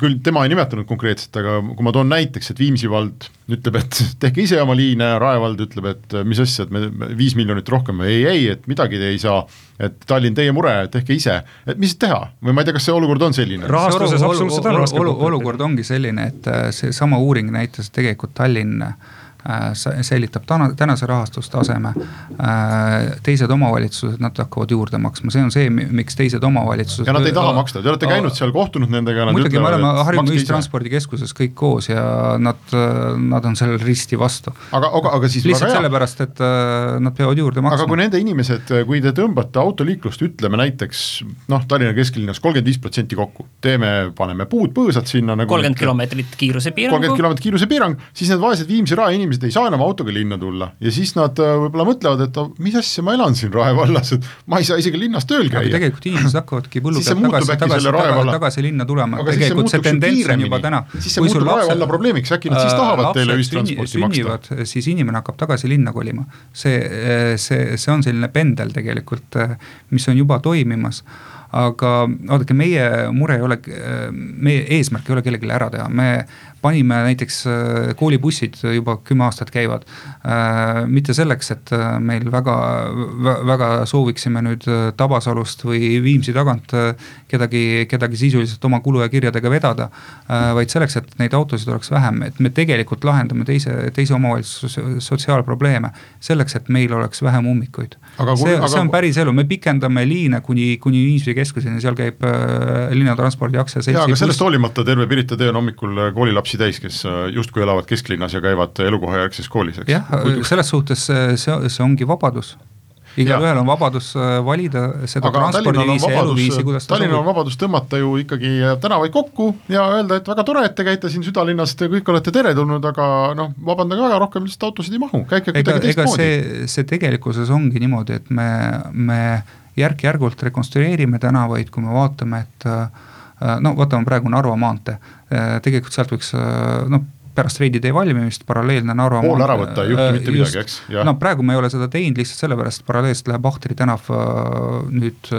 küll tema ei nimetanud konkreetselt, aga kui ma toon näiteks, et Viimsi vald ütleb, et tehke ise oma liine, Rae vald ütleb, et mis asja, et me viis miljonit rohkem, ei, ei, et midagi te ei saa, et Tallinn, teie mure, tehke ise, et mis teha või ma ei tea, kas see olukord on selline? rahastuses absoluutselt on raske kokku olukord ongi selline, et äh, seesama uuring näitas tegelikult Tallinn Äh, säilitab täna, tänase rahastustaseme. Äh, teised omavalitsused, nad hakkavad juurde maksma, see on see, miks teised omavalitsused. ja nad ei taha maksta, te olete käinud seal, kohtunud nendega. muidugi, me oleme Harjumaa ühistranspordikeskuses kõik koos ja nad, nad on sellel risti vastu. aga, aga, aga siis. lihtsalt sellepärast, et äh, nad peavad juurde maksma. aga kui nende inimesed, kui te tõmbate autoliiklust, ütleme näiteks noh, Tallinna kesklinnas kolmkümmend viis protsenti kokku, teeme, paneme puud põõsad sinna nagu. kolmkümmend kilomeetrit kiirusepiirangu. kolmkümmend kilomeetrit kiirusepiirang, siis need vaesed Viimsi Rae inimesed ei saa enam autoga linna tulla ja siis nad äh, võib-olla mõtlevad, et mis asja, ma elan siin Rae vallas, et ma ei saa isegi linnas tööl käia. tegelikult inimesed hakkavadki põllu pealt tagasi, tagasi, tagasi, tagasi linna tulema, tegelikult see tendents on juba täna. siis see muutub Rae valla probleemiks, äkki nad siis äh, tahavad teile ühistransporti maksta. siis inimene hakkab tagasi linna kolima. see, see, see on selline pendel tegelikult, mis on juba toimimas aga vaadake, meie mure ei ole, meie eesmärk ei ole kellelegi ära teha, me panime näiteks äh, koolibussid juba kümme aastat käivad. Äh, mitte selleks, et äh, meil väga, väga sooviksime nüüd Tabasalust või Viimsi tagant kedagi, kedagi sisuliselt oma kulu ja kirjadega vedada. vaid selleks, et neid autosid oleks vähem, et me tegelikult lahendame teise, teise omavalitsuse sotsiaalprobleeme. selleks, et meil oleks vähem ummikuid. see, aga... see on päris elu, me pikendame liine kuni, kuni Viimsi keskuseni, seal käib linnatranspordi aktsiaseltsi. jaa, aga sellest hoolimata terve Pirita tee on hommikul koolilapsi lapsi täis, kes äh, justkui elavad kesklinnas ja käivad elukohajärgses koolis, eks. jah, selles suhtes see, see ongi vabadus igalühel on vabadus äh, valida seda transpordiviisi ja eluviisi, kuidas ta Tallinnal on vabadus tõmmata ju ikkagi tänavaid kokku ja öelda, et väga tore, et te käite siin südalinnas, te kõik olete teretulnud, aga noh, vabandage väga, rohkem lihtsalt autosid ei mahu, käike kuidagi teistmoodi. see, see tegelikkuses ongi niimoodi, et me, me järk-järgult rekonstrueerime tänavaid, kui me vaatame, et äh, no vaatame praegu Narva maantee Äh, tegelikult sealt võiks äh, noh, pärast Reidi tee valmimist paralleelne Narva pool ära võtta, ei juhtu äh, mitte midagi, eks? no praegu me ei ole seda teinud lihtsalt sellepärast, paralleelselt läheb Ahtri tänav nüüd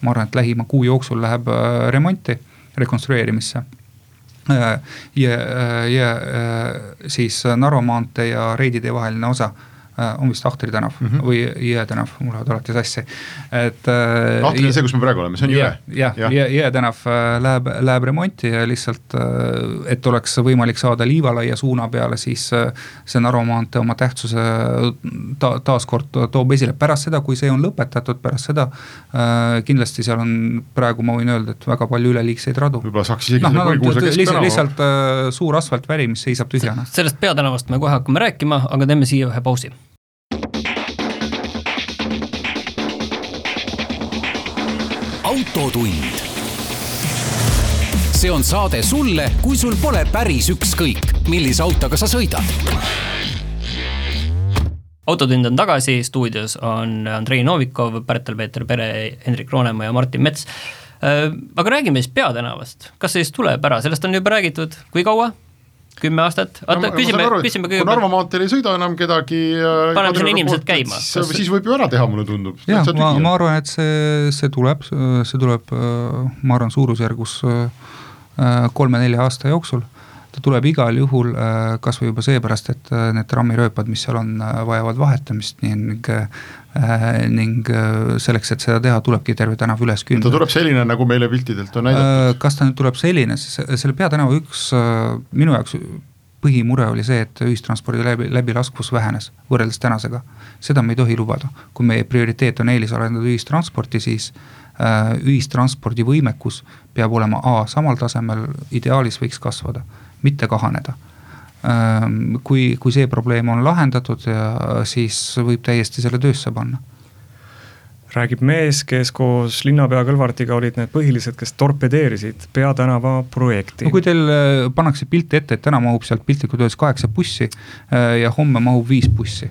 ma arvan, et lähima kuu jooksul läheb remonti, rekonstrueerimisse. ja, ja siis Narva maantee ja Reidi tee vaheline osa Äh, on vist Ahtri tänav mm -hmm. või Jõe tänav, mul lähevad alati sassi, et. Äh, Ahtri on see, kus me praegu oleme, see on Jõe. jah, Jõe, Jõe tänav äh, läheb, läheb remonti ja lihtsalt, et oleks võimalik saada Liivalaia suuna peale, siis see Narva maantee oma tähtsuse ta, taaskord toob esile, pärast seda, kui see on lõpetatud, pärast seda kindlasti seal on praegu ma võin öelda, et väga palju üleliigseid radu. võib-olla saaks isegi no, no, lihtsalt, lihtsalt suur asfaltväli, mis seisab tühjana. sellest peatänavast me kohe hakkame rääkima, aga teeme siia ühe pausi autotund. see on saade sulle, kui sul pole päris ükskõik, millise autoga sa sõidad. autotund on tagasi, stuudios on Andrei Novikov, Pärtel-Peeter Pere, Hendrik Roonemaa ja Martin Mets. Äh, aga räägime siis peatänavast, kas siis tuleb ära, sellest on juba räägitud, kui kaua? Kümme aastat, oota no, küsime, küsime kõigepealt. kui Narva maanteel ei sõida enam kedagi. Äh, paneme sinna inimesed käima. siis, siis võib ju ära teha, mulle tundub. jah, ma, ma arvan, et see, see tuleb, see tuleb, äh, ma arvan, suurusjärgus äh, kolme-nelja aasta jooksul ta tuleb igal juhul kasvõi juba seepärast, et need trammirööpad, mis seal on, vajavad vahetamist ning Äh, ning äh, selleks, et seda teha, tulebki terve tänav üles küündida. ta tuleb selline, nagu meile piltidelt on näidatud? Äh, kas ta nüüd tuleb selline, selle peatänava üks minu jaoks põhimure oli see, et ühistranspordi läbi, läbilaskvus vähenes võrreldes tänasega. seda me ei tohi lubada, kui meie prioriteet on eelisarendada ühistransporti, siis äh, ühistranspordi võimekus peab olema A samal tasemel, ideaalis võiks kasvada, mitte kahaneda. Kui, kui see probleem on lahendatud siis võib täiesti selle töösse panna. Räägib mees, kes koos linnapea Kõlvartiga olid need põhilised, kes torpedeerisid peatänava projekti. no kui teil pannakse pilt ette, et täna mahub sealt piltlikult öeldes kaheksa bussi ja homme mahub viis bussi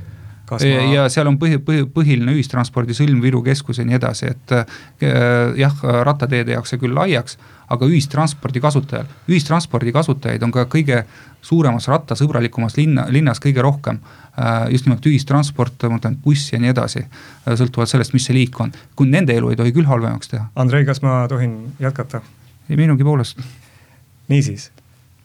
Ma... ja seal on põhi, põhi, põhiline ühistranspordisõlm Viru keskus ja nii edasi, et äh, jah, rattateede jaoks see küll laiaks, aga ühistranspordi kasutajal, ühistranspordi kasutajaid on ka kõige suuremas rattasõbralikumas linna, linnas kõige rohkem. Äh, just nimelt ühistransport, ma mõtlen buss ja nii edasi, äh, sõltuvalt sellest, mis see liik on, kui nende elu ei tohi küll halvemaks teha. Andrei, kas ma tohin jätkata? ei, minugi poolest. niisiis,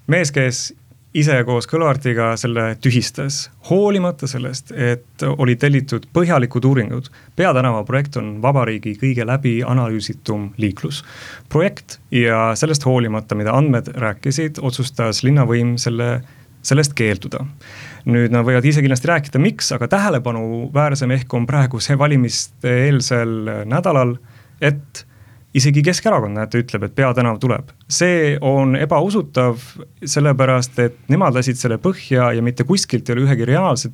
mees, kes ise koos Kõlvartiga selle tühistas, hoolimata sellest, et olid tellitud põhjalikud uuringud. peatänava projekt on vabariigi kõige läbianalüüsitum liiklusprojekt ja sellest hoolimata, mida andmed rääkisid, otsustas linnavõim selle, sellest keelduda nüüd nad võivad ise kindlasti rääkida, miks, aga tähelepanuväärsem ehk on praegu see valimiste eelsel nädalal, et isegi Keskerakond, näete, ütleb, et peatänav tuleb. see on ebausutav, sellepärast et nemad lasid selle põhja ja mitte kuskilt ei ole ühegi reaalse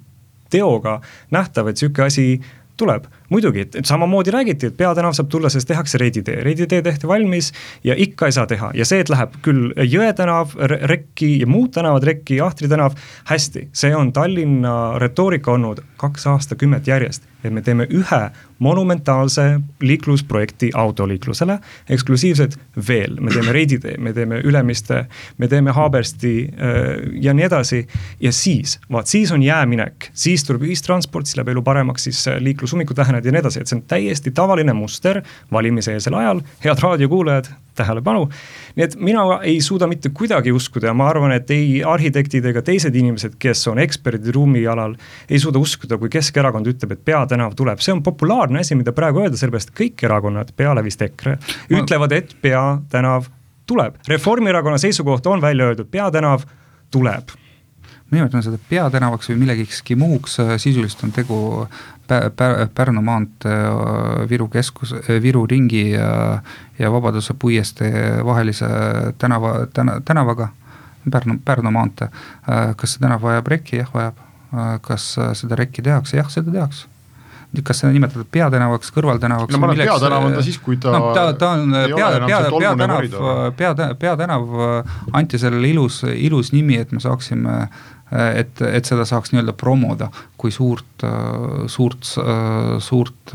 teoga nähtav, et sihuke asi tuleb, muidugi, et samamoodi räägiti, et peatänav saab tulla, sest tehakse Reidi tee, Reidi tee tehti valmis ja ikka ei saa teha. Ja see, et läheb küll Jõe tänav rekki ja muud tänavad rekki, Ahtri tänav, hästi, see on Tallinna retoorika olnud kaks aastakümmet järjest, et me teeme ühe monumentaalse liiklusprojekti autoliiklusele, eksklusiivselt veel, me teeme Reidi tee, me teeme Ülemiste, me teeme Haabersti äh, ja nii edasi. ja siis, vaat siis on jääminek, siis tuleb ühistransport, siis läheb elu paremaks, siis liiklusummikud vähenevad kõned ja nii edasi, et see on täiesti tavaline muster valimiseelsel ajal, head raadiokuulajad, tähelepanu. nii et mina ei suuda mitte kuidagi uskuda ja ma arvan, et ei arhitektid ega teised inimesed, kes on eksperdid ruumialal, ei suuda uskuda, kui Keskerakond ütleb, et peatänav tuleb, see on populaarne asi, mida praegu öelda, sellepärast kõik erakonnad, peale vist EKRE, ütlevad, et peatänav tuleb. Reformierakonna seisukoht on välja öeldud, peatänav tuleb ma nimetan seda peatänavaks või millegikski muuks, sisuliselt on tegu Pärnu maantee, Viru keskus, Viru ringi ja, ja Vabaduse puiestee vahelise tänava, täna, tänavaga. Pärnu, Pärnu maantee, kas see tänav vajab rekki, jah vajab. kas seda rekki tehakse, jah, seda tehakse kas seda nimetada peatänavaks, kõrvaltänavaks? no ma arvan, et peatänav on ta siis, kui ta no ta, ta on pea, pea, peatänav, pea, peatänav anti sellele ilus, ilus nimi, et me saaksime äh, et, et seda saaks nii-öelda promoda kui suurt, suurt, suurt suurt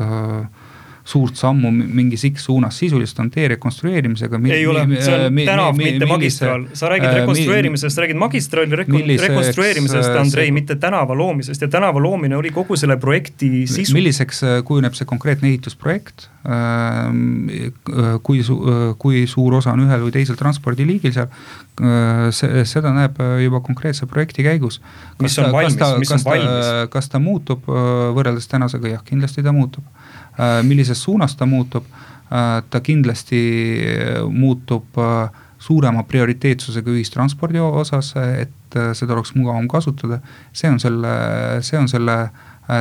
sammu mingis X suunas, sisuliselt on tee rekonstrueerimisega. ei ole, see on mi, tänav, mitte magistraal, sa räägid äh, rekonstrueerimisest, räägid magistraali reko, rekonstrueerimisest, Andrei, mitte tänava loomisest ja tänava loomine oli kogu selle projekti sisu. milliseks äh, kujuneb see konkreetne ehitusprojekt, ähm, äh, kui kui suur osa on ühel või teisel transpordiliigil seal, see, seda näeb juba konkreetse projekti käigus. mis on valmis, mis on valmis? kas ta muutub võrreldes tänasega, jah, kindlasti ta muutub millises suunas ta muutub, äh, ta kindlasti muutub äh, suurema prioriteetsusega ühistranspordi osas, et seda oleks mugavam kasutada. see on selle, see on selle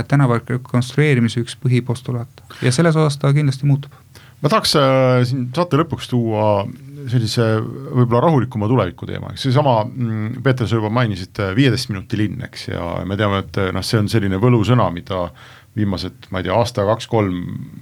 tänava rekonstrueerimise üks põhipostulaat ja selles osas ta kindlasti muutub. ma tahaks siin saate lõpuks tuua sellise võib-olla rahulikuma tuleviku teema, eks seesama, mm, Peeter, sa juba mainisid viieteist minuti linn, eks, ja me teame, et noh, see on selline võlusõna, mida viimased, ma ei tea, aasta, kaks-kolm,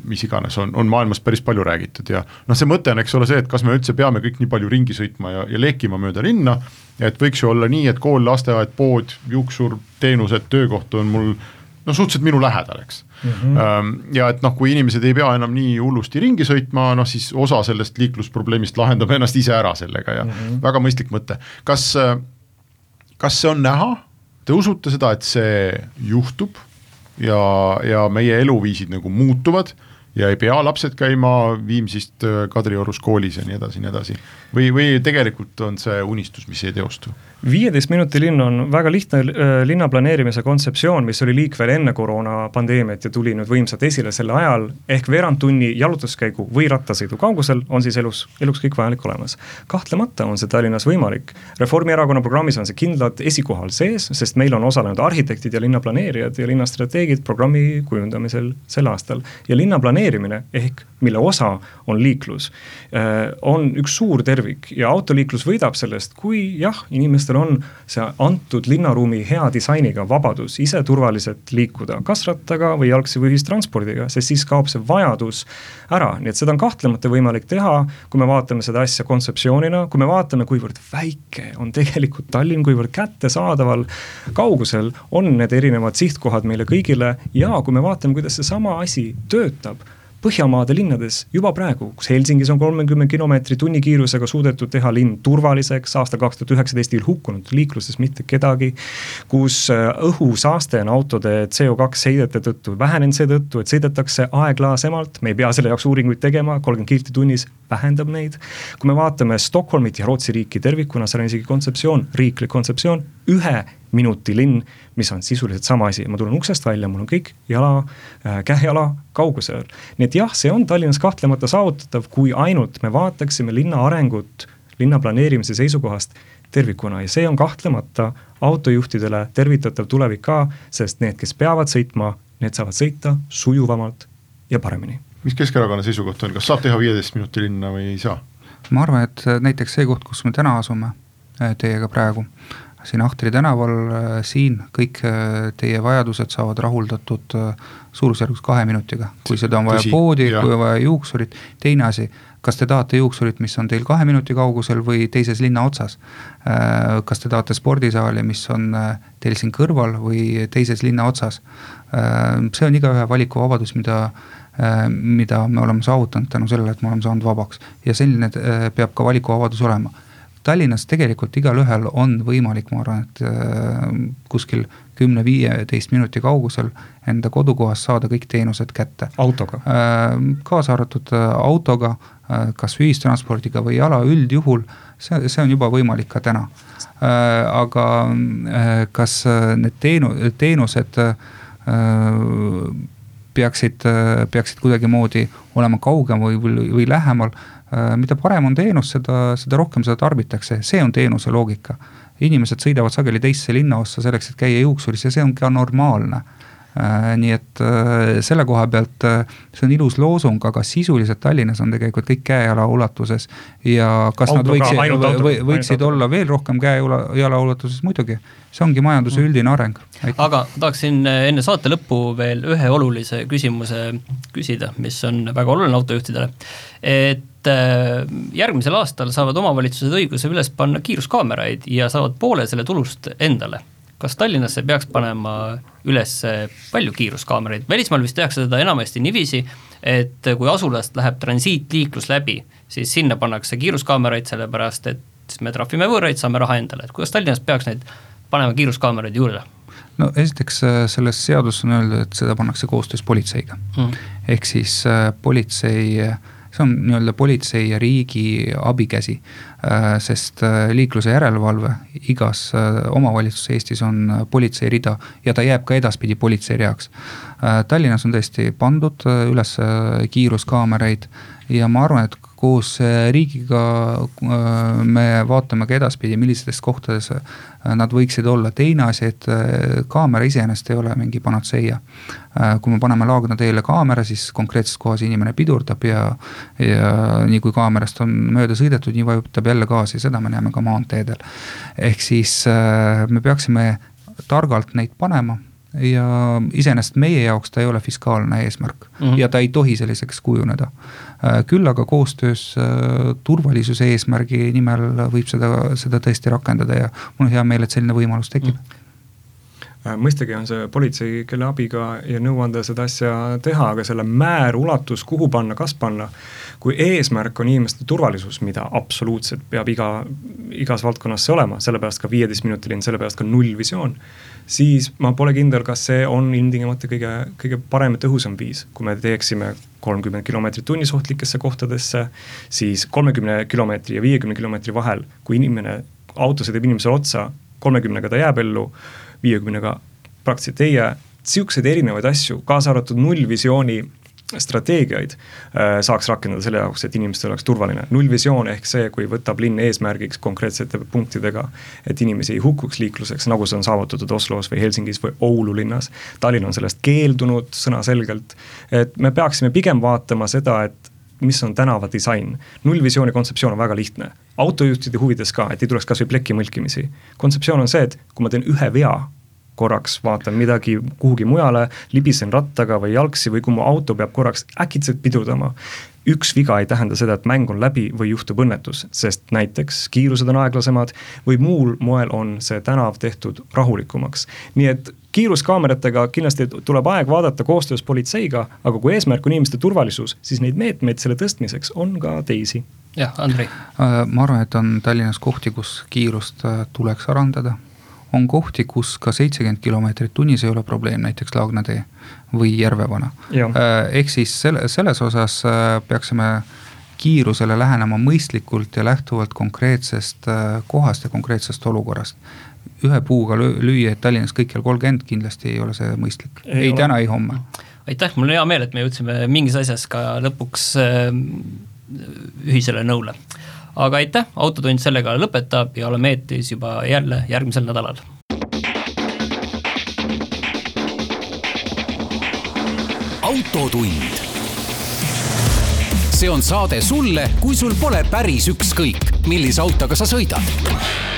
mis iganes, on, on maailmas päris palju räägitud ja noh, see mõte on, eks ole, see, et kas me üldse peame kõik nii palju ringi sõitma ja, ja lekima mööda linna, et võiks ju olla nii, et kool, lasteaed, pood, juuksur, teenused, töökoht on mul no suhteliselt minu lähedal, eks mm. -hmm. Ja et noh, kui inimesed ei pea enam nii hullusti ringi sõitma, noh siis osa sellest liiklusprobleemist lahendab ennast ise ära sellega ja mm -hmm. väga mõistlik mõte. kas, kas see on näha, te usute seda, et see juhtub ja, ja meie eluviisid nagu muutuvad ja ei pea lapsed käima Viimsist äh, Kadriorus koolis ja nii edasi ja nii edasi. või, või tegelikult on see unistus, mis ei teostu? viieteist minuti linn on väga lihtne äh, linna planeerimise kontseptsioon, mis oli liikvel enne koroonapandeemiat ja tuli nüüd võimsalt esile sel ajal, ehk veerand tunni jalutuskäigu või rattasõidu kaugusel on siis elus, eluks kõik vajalik olemas. kahtlemata on see Tallinnas võimalik, Reformierakonna programmis on see kindlalt esikohal sees, sest meil on osalenud arhitektid ja linnaplaneerijad ja linnastrateegid programmi kujundamisel sel aastal. ja linna planeerimine ehk mille osa on liiklus, äh, on üks suur tervik ja autoliiklus võidab sellest, kui jah, inimestel on see antud linnaruumi hea disainiga vabadus ise turvaliselt liikuda, kas rattaga või jalgsi või ühistranspordiga, sest siis kaob see vajadus ära, nii et seda on kahtlemata võimalik teha, kui me vaatame seda asja kontseptsioonina, kui me vaatame, kuivõrd väike on tegelikult Tallinn, kuivõrd kättesaadaval kaugusel on need erinevad sihtkohad meile kõigile ja kui me vaatame, kuidas seesama asi töötab Põhjamaade linnades juba praegu, kus Helsingis on kolmekümne kilomeetri tunnikiirusega suudetud teha linn turvaliseks, aastal kaks tuhat üheksateist ei hukkunud liikluses mitte kedagi. kus äh, õhusaaste on autode CO2 heidete tõttu vähenenud seetõttu, et sõidetakse aeglasemalt, me ei pea selle jaoks uuringuid tegema, kolmkümmend kilti tunnis vähendab neid. kui me vaatame Stockholmit ja Rootsi riiki tervikuna, seal on isegi kontseptsioon, riiklik kontseptsioon, ühe minuti linn, mis on sisuliselt sama asi, ma tulen uksest välja, mul on kõik jala äh,, käe-jala kaugusel. nii et jah, see on Tallinnas kahtlemata saavutatav, kui ainult me vaataksime linna arengut linna planeerimise seisukohast tervikuna ja see on kahtlemata autojuhtidele tervitatav tulevik ka, sest need, kes peavad sõitma, need saavad sõita sujuvamalt ja paremini. Mis Keskerakonna seisukoht on, kas saab teha viieteist minuti linna või ei saa? ma arvan, et näiteks see koht, kus me täna asume äh, teiega praegu, siin Ahtri tänaval, äh, siin kõik äh, teie vajadused saavad rahuldatud äh, suurusjärgus kahe minutiga. kui seda on vaja Tõsi, poodi, kui on vaja juuksurit, teine asi, kas te tahate juuksurit, mis on teil kahe minuti kaugusel või teises linna otsas. kas te tahate spordisaali, mis on teil siin kõrval või teises linna otsas. see on igaühe valikuvabadus, mida mida me oleme saavutanud tänu sellele, et me oleme saanud vabaks ja selline peab ka valikuvabadus olema Tallinnas tegelikult igalühel on võimalik, ma arvan, et äh, kuskil kümne-viieteist minuti kaugusel enda kodukohast saada kõik teenused kätte. autoga? kaasa arvatud autoga, kas ühistranspordiga või jala, üldjuhul see, see on juba võimalik ka täna. aga kas need teenu-, teenused peaksid, peaksid kuidagimoodi olema kaugem või, või, või lähemal. mida parem on teenus, seda, seda rohkem seda tarbitakse, see on teenuse loogika. inimesed sõidavad sageli teisse linnaossa selleks, et käia juuksuris ja see on ka normaalne Äh, nii et äh, selle koha pealt äh, see on ilus loosung, aga sisuliselt Tallinnas on tegelikult kõik käe-jala ulatuses. ja kas autoga, nad võiksid, või, võiksid olla veel rohkem käe-jala ulatuses, muidugi. see ongi majanduse mm. üldine areng. aga tahaksin enne saate lõppu veel ühe olulise küsimuse küsida, mis on väga oluline autojuhtidele. et järgmisel aastal saavad omavalitsused õiguse üles panna kiiruskaameraid ja saavad poole selle tulust endale kas Tallinnasse peaks panema üles palju kiiruskaameraid, välismaal vist tehakse seda enamasti niiviisi, et kui asulast läheb transiitliiklus läbi, siis sinna pannakse kiiruskaameraid, sellepärast et siis me trahvime võõraid, saame raha endale, et kuidas Tallinnas peaks neid panema kiiruskaameraid juurde? no esiteks äh, selles seaduses on öeldud, et seda pannakse koostöös politseiga. Mm.. ehk siis äh, politsei äh, see on nii-öelda politsei ja riigi abikäsi. Äh, sest äh, liikluse järelevalve igas äh, omavalitsuses Eestis on politsei rida ja ta jääb ka edaspidi politsei reaks. Tallinnas on tõesti pandud üles kiiruskaameraid ja ma arvan, et koos äh, riigiga äh, me vaatame ka edaspidi, millistes kohtades äh, nad võiksid olla. teine asi, et kaamera iseenesest ei ole mingi panatseia. kui me paneme Laagna teele kaamera, siis konkreetses kohas inimene pidurdab ja, ja nii kui kaamerast on mööda sõidetud, nii vajutab jälle gaasi, seda me näeme ka maanteedel. ehk siis me peaksime targalt neid panema ja iseenesest meie jaoks ta ei ole fiskaalne eesmärk mm -hmm. ja ta ei tohi selliseks kujuneda. Äh, küll aga koostöös äh, turvalisuse eesmärgi nimel võib seda, seda tõesti rakendada ja mul on hea meel, et selline võimalus tekib mm. -hmm mõistagi on see politsei, kelle abiga ja nõuande seda asja teha, aga selle määr, ulatus, kuhu panna, kas panna. kui eesmärk on inimeste turvalisus, mida absoluutselt peab iga, igas valdkonnas see olema, sellepärast ka viieteistminutiline, sellepärast ka nullvisioon siis ma pole kindel, kas see on ilmtingimata kõige, kõige parem ja tõhusam viis, kui me teeksime kolmkümmend kilomeetrit tunnis ohtlikesse kohtadesse, siis kolmekümne kilomeetri ja viiekümne kilomeetri vahel, kui inimene, auto sõidab inimesele otsa, kolmekümnega ta jääb ellu, viiekümnega praktiliselt ei jää, sihukeseid erinevaid asju, kaasa arvatud nullvisiooni strateegiaid äh, saaks rakendada selle jaoks, et inimestel oleks turvaline. nullvisioon ehk see, kui võtab linn eesmärgiks konkreetsete punktidega, et inimesi ei hukkuks liikluseks, nagu see on saavutatud Oslos või Helsingis või Oulu linnas. Tallinn on sellest keeldunud sõnaselgelt, et me peaksime pigem vaatama seda, et mis on tänavadisain. nullvisiooni kontseptsioon on väga lihtne, autojuhtide huvides ka, et ei tuleks kasvõi pleki mõlkimisi. kontseptsioon on see, et kui ma teen ühe vea korraks vaatan midagi kuhugi mujale, libisen rattaga või jalgsi või kui mu auto peab korraks äkitselt pidurdama. üks viga ei tähenda seda, et mäng on läbi või juhtub õnnetus, sest näiteks kiirused on aeglasemad või muul moel on see tänav tehtud rahulikumaks. nii et kiiruskaameratega kindlasti tuleb aeg vaadata koostöös politseiga, aga kui eesmärk on inimeste turvalisus, siis neid meetmeid selle tõstmiseks on ka teisi jah, Andrei. Äh, ma arvan, et on Tallinnas kohti, kus kiirust äh, tuleks arendada on kohti, kus ka seitsekümmend kilomeetrit tunnis ei ole probleem, näiteks Laagna tee või Järvevana. Äh, ehk siis selle, selles osas äh, peaksime kiirusele lähenema mõistlikult ja lähtuvalt konkreetsest äh, kohast ja konkreetsest olukorrast. ühe puuga lüüa, et Tallinnas kõikjal kolmkümmend, kindlasti ei ole see mõistlik, ei, ei täna, ei homme. aitäh, mul on hea meel, et me jõudsime mingis asjas ka lõpuks ühisele nõule aga aitäh, Autotund sellega lõpetab ja oleme eetris juba jälle järgmisel nädalal. autotund. see on saade sulle, kui sul pole päris ükskõik, millise autoga sa sõidad